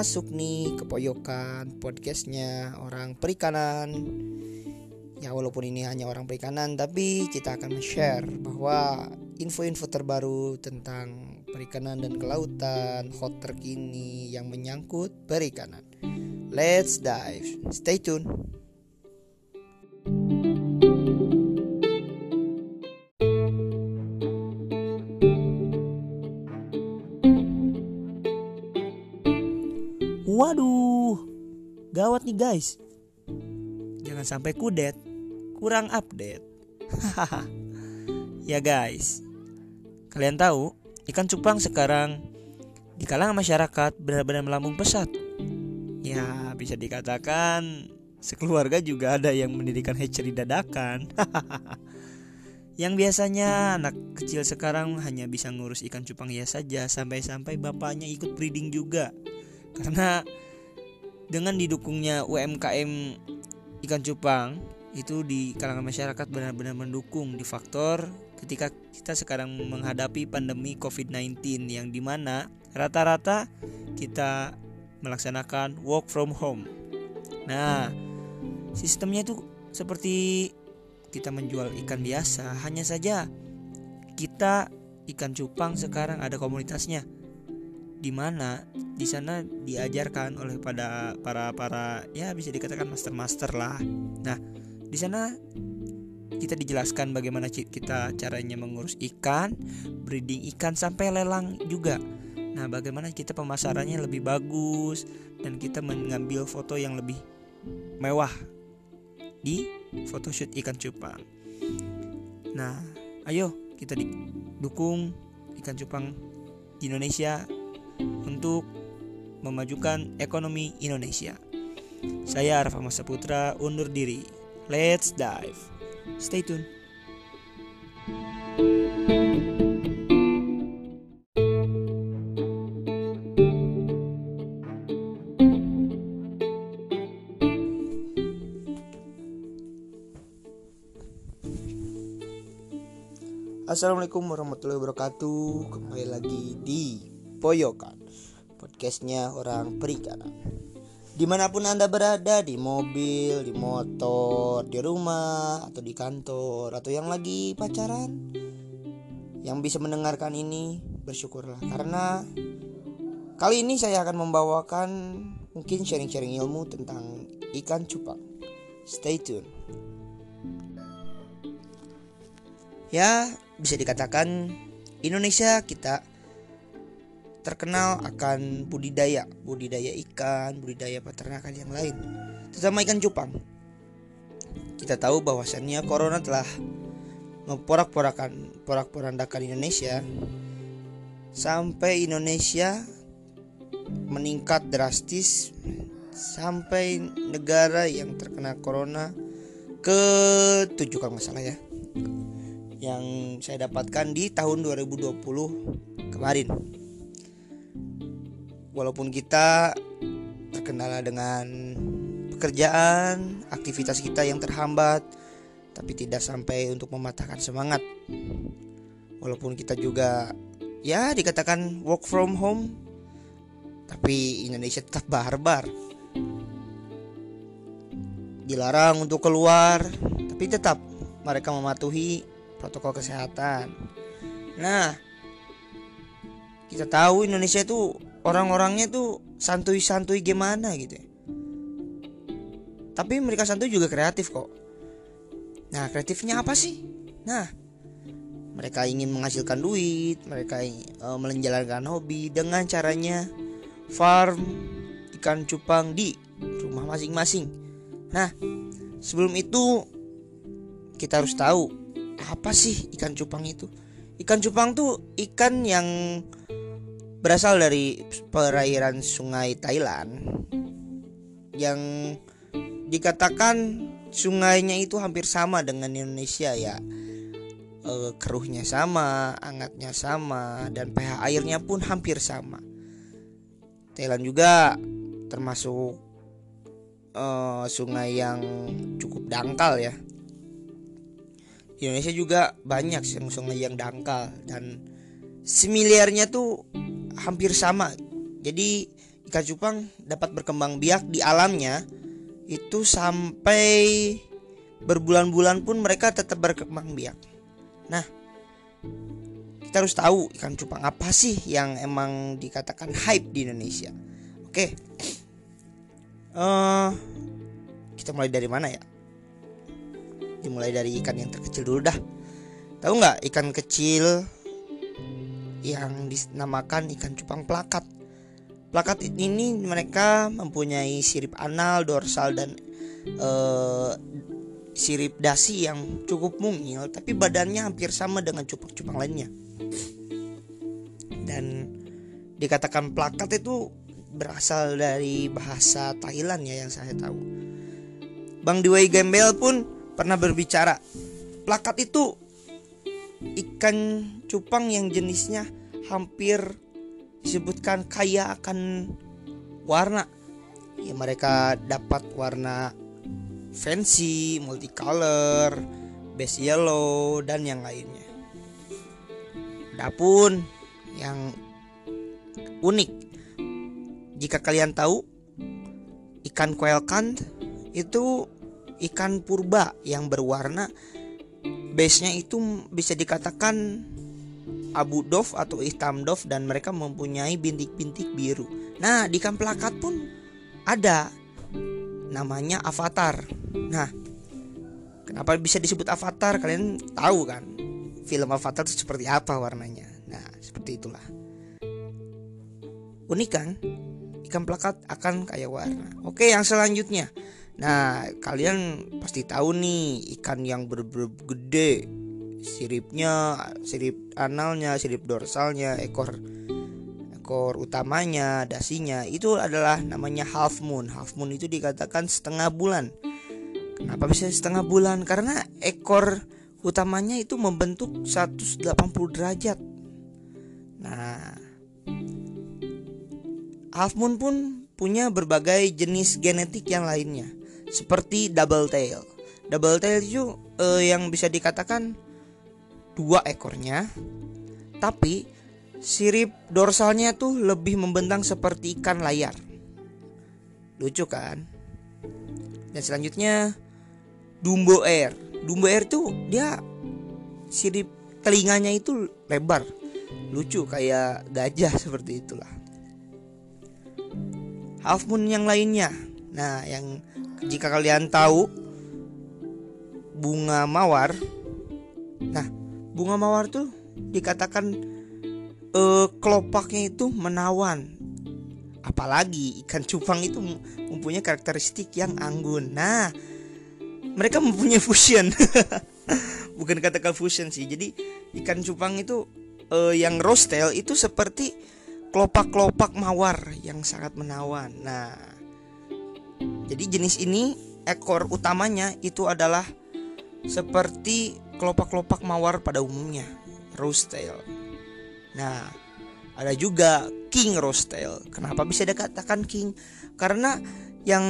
masuk nih ke poyokan podcastnya orang perikanan. Ya walaupun ini hanya orang perikanan Tapi kita akan share bahwa info-info terbaru tentang perikanan dan kelautan Hot terkini yang menyangkut perikanan. Let's dive, stay tune Waduh, gawat nih guys. Jangan sampai kudet, kurang update. ya guys, kalian tahu ikan cupang sekarang di kalangan masyarakat benar-benar melambung pesat. Ya bisa dikatakan sekeluarga juga ada yang mendirikan hatchery dadakan. Yang biasanya anak kecil sekarang hanya bisa ngurus ikan cupang ya saja sampai-sampai bapaknya ikut breeding juga karena dengan didukungnya UMKM ikan cupang itu di kalangan masyarakat benar-benar mendukung di faktor ketika kita sekarang menghadapi pandemi COVID-19 yang di mana rata-rata kita melaksanakan work from home. Nah, sistemnya itu seperti kita menjual ikan biasa, hanya saja kita ikan cupang sekarang ada komunitasnya di mana di sana diajarkan oleh pada para para ya bisa dikatakan master-master lah. Nah, di sana kita dijelaskan bagaimana kita caranya mengurus ikan, breeding ikan sampai lelang juga. Nah, bagaimana kita pemasarannya lebih bagus dan kita mengambil foto yang lebih mewah di photoshoot ikan cupang. Nah, ayo kita dukung ikan cupang di Indonesia untuk memajukan ekonomi Indonesia. Saya Arfa Masa Putra undur diri. Let's dive. Stay tuned. Assalamualaikum warahmatullahi wabarakatuh Kembali lagi di Poyokan Podcastnya orang perikanan. Di mana pun anda berada Di mobil, di motor, di rumah Atau di kantor Atau yang lagi pacaran Yang bisa mendengarkan ini Bersyukurlah. Karena Kali ini saya akan membawakan Mungkin sharing-sharing ilmu tentang ikan cupang. Stay tune. Ya bisa dikatakan Indonesia kita terkenal akan budidaya, budidaya ikan, budidaya peternakan yang lain, terutama ikan cupang. Kita tahu bahwasannya corona telah memporak-porakan porak-porandakan Indonesia. Sampai Indonesia meningkat drastis sampai negara yang terkena corona ke tujuh kalau nggak salah ya yang saya dapatkan di tahun 2020 kemarin walaupun kita terkendala dengan pekerjaan, aktivitas kita yang terhambat, tapi tidak sampai untuk mematahkan semangat. Walaupun kita juga ya dikatakan work from home, tapi Indonesia tetap barbar. Dilarang untuk keluar, tapi tetap mereka mematuhi protokol kesehatan. Nah, kita tahu Indonesia itu orang-orangnya tuh santuy-santuy gimana gitu ya. Tapi mereka santuy juga kreatif kok. Nah, kreatifnya apa sih? Nah, mereka ingin menghasilkan duit, mereka uh, menjalankan hobi dengan caranya farm ikan cupang di rumah masing-masing. Nah, sebelum itu kita harus tahu apa sih ikan cupang itu? Ikan cupang tuh ikan yang berasal dari perairan sungai Thailand yang dikatakan sungainya itu hampir sama dengan Indonesia ya e, keruhnya sama, hangatnya sama dan pH airnya pun hampir sama. Thailand juga termasuk e, sungai yang cukup dangkal ya. Indonesia juga banyak sungai yang dangkal dan semiliarnya tuh hampir sama. Jadi ikan cupang dapat berkembang biak di alamnya itu sampai berbulan-bulan pun mereka tetap berkembang biak. Nah, kita harus tahu ikan cupang apa sih yang emang dikatakan hype di Indonesia. Oke, uh, kita mulai dari mana ya? Dimulai dari ikan yang terkecil dulu dah. Tahu nggak ikan kecil yang dinamakan ikan cupang plakat? Plakat ini mereka mempunyai sirip anal, dorsal dan uh, sirip dasi yang cukup mungil, tapi badannya hampir sama dengan cupang-cupang lainnya. Dan dikatakan plakat itu berasal dari bahasa Thailand ya yang saya tahu. Bang Dewey Gembel pun pernah berbicara, plakat itu ikan cupang yang jenisnya hampir disebutkan kaya akan warna. Ya mereka dapat warna fancy multicolor base yellow dan yang lainnya. Adapun yang unik. Jika kalian tahu ikan kant itu ikan purba yang berwarna base-nya itu bisa dikatakan abu dof atau hitam dof dan mereka mempunyai bintik-bintik biru. Nah, di ikan plakat pun ada namanya avatar. Nah, kenapa bisa disebut avatar? Kalian tahu kan? Film Avatar itu seperti apa warnanya? Nah, seperti itulah. Unik kan? Ikan plakat akan kayak warna. Oke, yang selanjutnya. Nah, kalian pasti tahu nih ikan yang ber-ber-gede siripnya sirip analnya sirip dorsalnya ekor ekor utamanya dasinya. Itu adalah namanya half moon. Half moon itu dikatakan setengah bulan. Kenapa bisa setengah bulan? Karena ekor utamanya itu membentuk 180 derajat. Nah half moon pun punya berbagai jenis genetik yang lainnya seperti double tail double tail itu eh, yang bisa dikatakan dua ekornya, tapi sirip dorsalnya tuh lebih membentang seperti ikan layar. Lucu kan? Dan selanjutnya Dumbo Air. Dumbo Air tuh dia sirip telinganya itu lebar. Lucu kayak gajah seperti itulah. Half Moon yang lainnya. Nah, yang jika kalian tahu bunga mawar. Nah, bunga mawar tuh dikatakan uh, kelopaknya itu menawan. Apalagi ikan cupang itu mempunyai karakteristik yang anggun. Nah mereka mempunyai fusion. Bukan katakan fusion sih. Jadi ikan cupang itu uh, yang rostel itu seperti kelopak-kelopak mawar yang sangat menawan. Nah jadi jenis ini ekor utamanya itu adalah seperti kelopak-kelopak mawar pada umumnya, rose tail. Nah, ada juga king rose tail. Kenapa bisa dikatakan king? Karena yang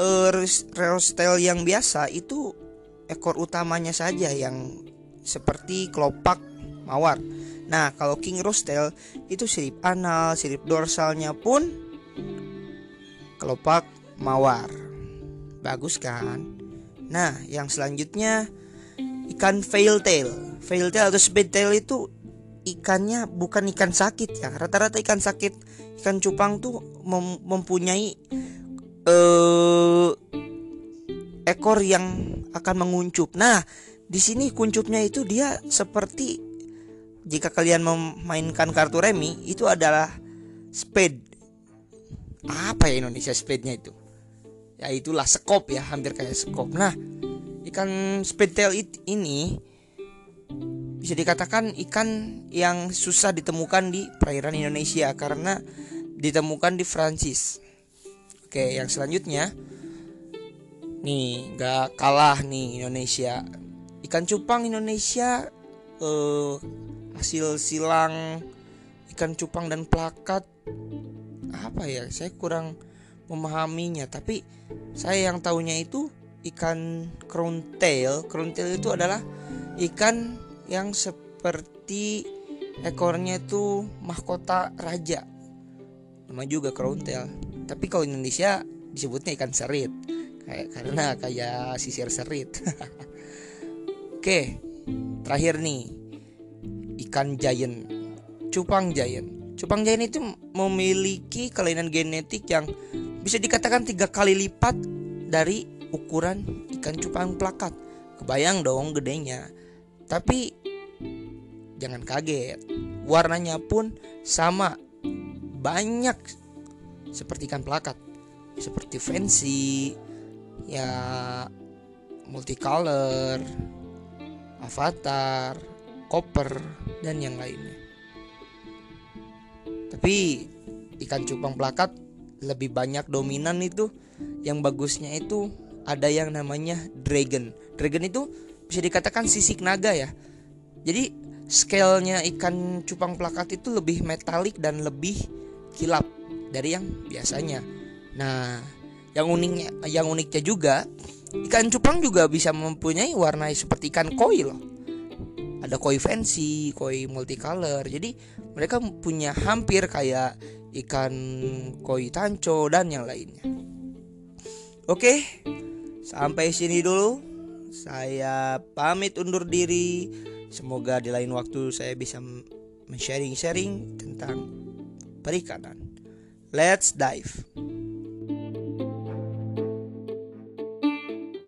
uh, rose tail yang biasa itu ekor utamanya saja yang seperti kelopak mawar. Nah, kalau king rose tail itu sirip anal, sirip dorsalnya pun kelopak mawar. Bagus kan? Nah, yang selanjutnya ikan fail tail. Fail tail atau speed tail itu ikannya bukan ikan sakit ya. Rata-rata ikan sakit, ikan cupang tuh mem mempunyai uh, ekor yang akan menguncup. Nah, di sini kuncupnya itu dia seperti jika kalian memainkan kartu remi itu adalah spade. Apa ya Indonesia spade-nya itu? Ya itulah skop ya, hampir kayak skop. Nah, ikan spedtail ini bisa dikatakan ikan yang susah ditemukan di perairan Indonesia karena ditemukan di Prancis. Oke, yang selanjutnya nih gak kalah nih Indonesia. Ikan cupang Indonesia eh, hasil silang ikan cupang dan plakat apa ya? Saya kurang memahaminya, tapi saya yang tahunya itu ikan crown tail. Crown tail itu adalah ikan yang seperti ekornya itu mahkota raja. nama juga crown tail. Tapi kalau Indonesia disebutnya ikan serit. Kayak karena kayak sisir serit. Oke terakhir nih. Ikan giant. Cupang giant. Cupang giant itu memiliki kelainan genetik yang bisa dikatakan tiga kali lipat dari ukuran ikan cupang plakat. Kebayang dong gedenya. Tapi jangan kaget. Warnanya pun sama. Banyak seperti ikan plakat. Seperti fancy ya multicolor avatar copper dan yang lainnya. Tapi ikan cupang plakat lebih banyak dominan itu. Yang bagusnya itu ada yang namanya dragon. Dragon itu bisa dikatakan sisik naga ya. Jadi scale-nya ikan cupang plakat itu lebih metalik dan lebih kilap dari yang biasanya. Nah yang uniknya yang uniknya juga ikan cupang juga bisa mempunyai warna seperti ikan koi loh. Ada koi fancy koi multicolor. Jadi mereka punya hampir kayak ikan koi tanco dan yang lainnya. Oke sampai sini dulu. Saya pamit undur diri. Semoga di lain waktu saya bisa men-sharing-sharing tentang perikanan. Let's dive